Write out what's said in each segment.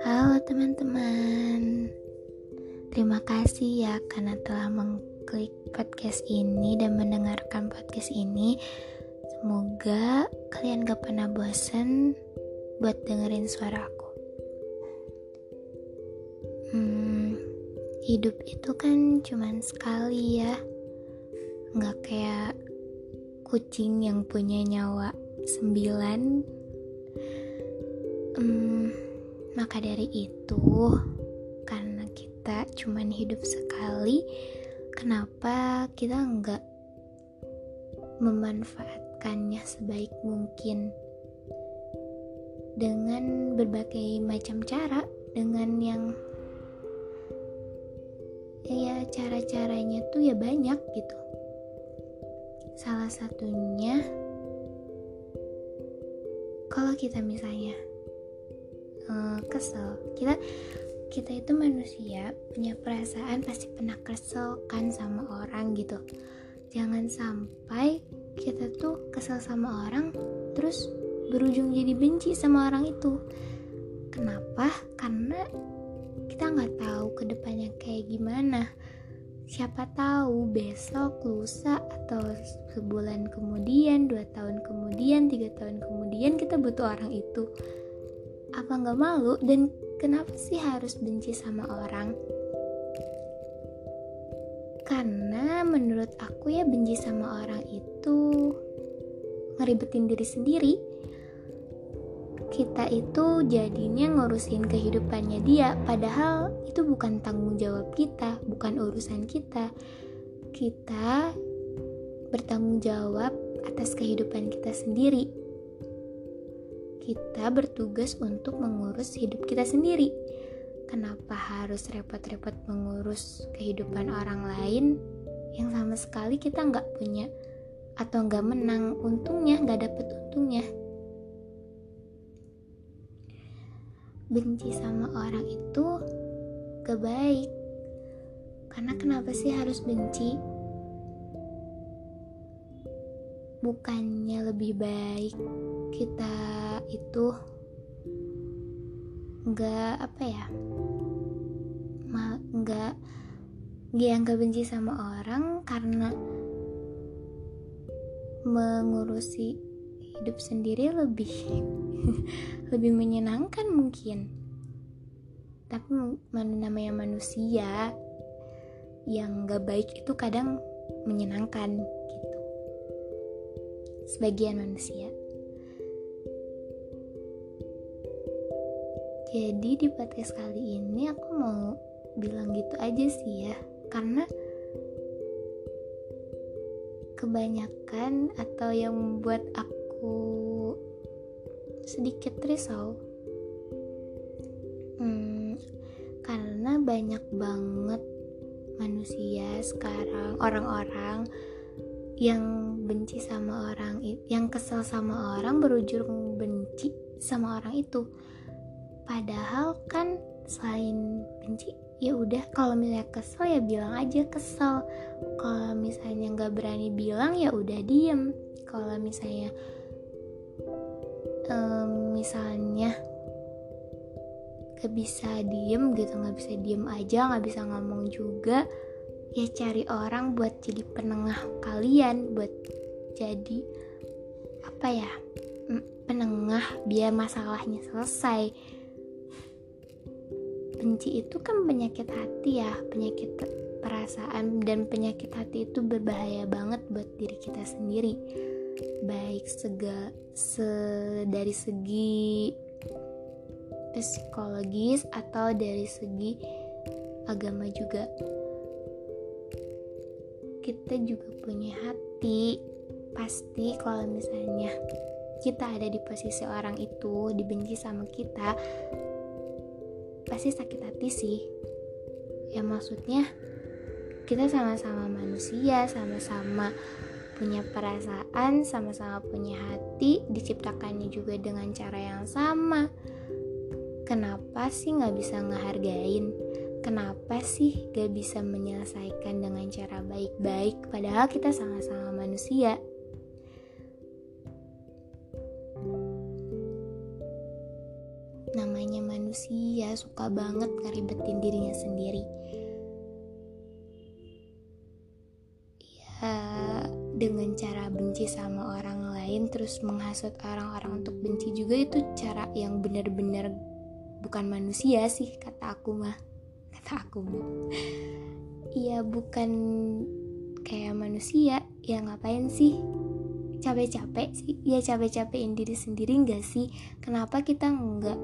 Halo teman-teman. Terima kasih ya karena telah mengklik podcast ini dan mendengarkan podcast ini. Semoga kalian gak pernah bosan buat dengerin suara aku. Hmm, hidup itu kan cuman sekali ya. Gak kayak kucing yang punya nyawa sembilan Hmm, maka dari itu, karena kita cuman hidup sekali, kenapa kita nggak memanfaatkannya sebaik mungkin dengan berbagai macam cara, dengan yang ya cara-caranya tuh ya banyak gitu. Salah satunya kalau kita misalnya uh, kesel kita kita itu manusia punya perasaan pasti pernah kesel kan sama orang gitu. Jangan sampai kita tuh kesel sama orang terus berujung jadi benci sama orang itu. Kenapa? Karena kita nggak tahu ke depannya kayak gimana siapa tahu besok lusa atau sebulan kemudian dua tahun kemudian tiga tahun kemudian kita butuh orang itu. Apa nggak malu? Dan kenapa sih harus benci sama orang? Karena menurut aku ya benci sama orang itu ngeribetin diri sendiri kita itu jadinya ngurusin kehidupannya dia padahal itu bukan tanggung jawab kita bukan urusan kita kita bertanggung jawab atas kehidupan kita sendiri kita bertugas untuk mengurus hidup kita sendiri. Kenapa harus repot-repot mengurus kehidupan orang lain yang sama sekali kita nggak punya atau nggak menang untungnya, nggak dapet untungnya. Benci sama orang itu gak baik. Karena kenapa sih harus benci? Bukannya lebih baik kita itu nggak apa ya nggak dia nggak benci sama orang karena mengurusi hidup sendiri lebih lebih menyenangkan mungkin. Tapi mana namanya manusia yang gak baik itu kadang menyenangkan gitu. Sebagian manusia. Jadi di podcast kali ini aku mau bilang gitu aja sih ya. Karena kebanyakan atau yang membuat aku sedikit risau. Hmm, Karena banyak banget manusia sekarang orang-orang yang benci sama orang yang kesel sama orang berujung benci sama orang itu. Padahal kan selain benci ya udah kalau misalnya kesel ya bilang aja kesel. Kalau misalnya nggak berani bilang ya udah diem. Kalau misalnya um, misalnya gak bisa diem gitu nggak bisa diem aja nggak bisa ngomong juga ya cari orang buat jadi penengah kalian buat jadi apa ya penengah biar masalahnya selesai. Benci itu kan penyakit hati ya penyakit perasaan dan penyakit hati itu berbahaya banget buat diri kita sendiri baik sega se dari segi psikologis atau dari segi agama juga. Kita juga punya hati pasti kalau misalnya kita ada di posisi orang itu dibenci sama kita pasti sakit hati sih. Ya maksudnya kita sama-sama manusia sama-sama punya perasaan, sama-sama punya hati, diciptakannya juga dengan cara yang sama. Kenapa sih nggak bisa ngehargain? Kenapa sih gak bisa menyelesaikan dengan cara baik-baik padahal kita sama-sama manusia? Namanya manusia suka banget ngeribetin dirinya sendiri dengan cara benci sama orang lain terus menghasut orang-orang untuk benci juga itu cara yang benar-benar bukan manusia sih kata aku mah. Kata aku mah. Iya bukan kayak manusia. Ya ngapain sih? Capek-capek sih. Ya capek-capekin diri sendiri enggak sih? Kenapa kita enggak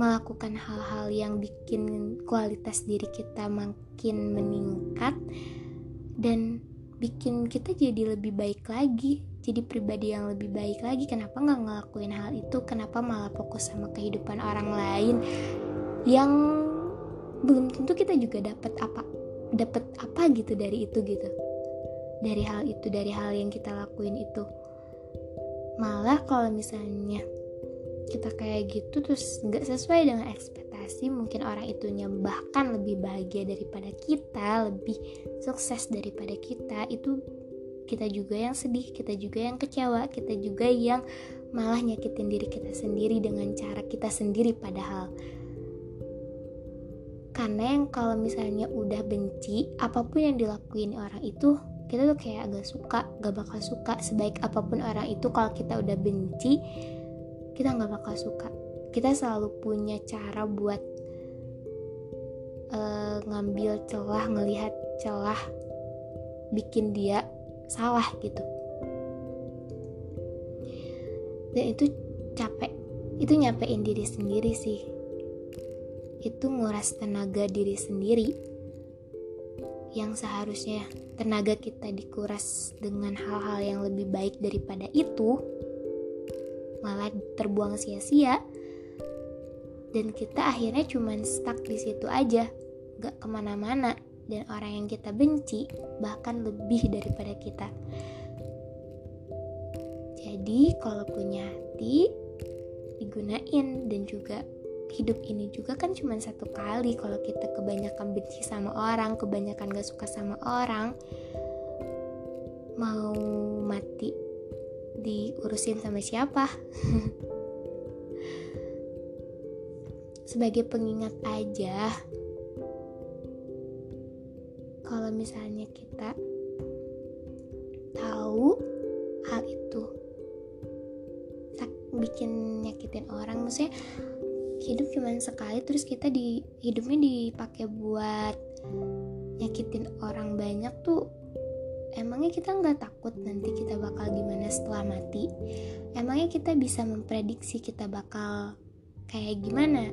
melakukan hal-hal yang bikin kualitas diri kita makin meningkat? Dan bikin kita jadi lebih baik lagi jadi pribadi yang lebih baik lagi. Kenapa nggak ngelakuin hal itu? Kenapa malah fokus sama kehidupan orang lain? Yang belum tentu kita juga dapat apa dapat apa gitu dari itu gitu. Dari hal itu dari hal yang kita lakuin itu. Malah kalau misalnya kita kayak gitu terus nggak sesuai dengan ekspektasi mungkin orang itunya bahkan lebih bahagia daripada kita lebih sukses daripada kita itu kita juga yang sedih kita juga yang kecewa kita juga yang malah nyakitin diri kita sendiri dengan cara kita sendiri padahal. Karena yang kalau misalnya udah benci apa pun yang dilakuin orang itu kita tuh kayak agak suka gak bakal suka sebaik apa pun orang itu kalau kita udah benci kita nggak bakal suka. Kita selalu punya cara buat uh, ngambil celah ngelihat celah bikin dia salah gitu. Dan itu capek itu nyapein diri sendiri sih. Itu nguras tenaga diri sendiri yang seharusnya tenaga kita dikuras dengan hal-hal yang lebih baik daripada itu malah terbuang sia-sia. Dan kita akhirnya cuman stuck di situ aja. Gak ke mana-mana. Dan orang yang kita benci bahkan lebih daripada kita. Jadi kalau punya hati digunain. Dan juga hidup ini juga kan cuma satu kali. Kalau kita kebanyakan benci sama orang kebanyakan gak suka sama orang mau mati diurusin sama siapa. Sebagai pengingat aja kalau misalnya kita tahu hal itu bikin nyakitin orang maksudnya hidup cuma sekali terus kita di hidupnya dipakai buat nyakitin orang banyak tuh emangnya kita nggak takut nanti kita bakal gimana setelah mati? Emangnya kita bisa memprediksi kita bakal kayak gimana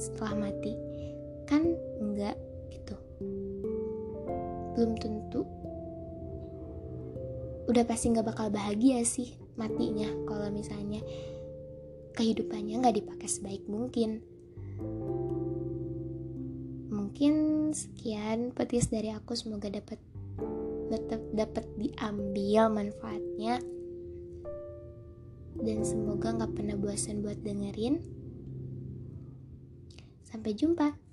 setelah mati? Kan enggak gitu. Belum tentu. Udah pasti nggak bakal bahagia sih matinya kalau misalnya kehidupannya nggak dipakai sebaik mungkin. Mungkin sekian petis dari aku. Semoga dapat tetap dapat diambil manfaatnya. Dan semoga nggak pernah bosan buat dengerin. Sampai jumpa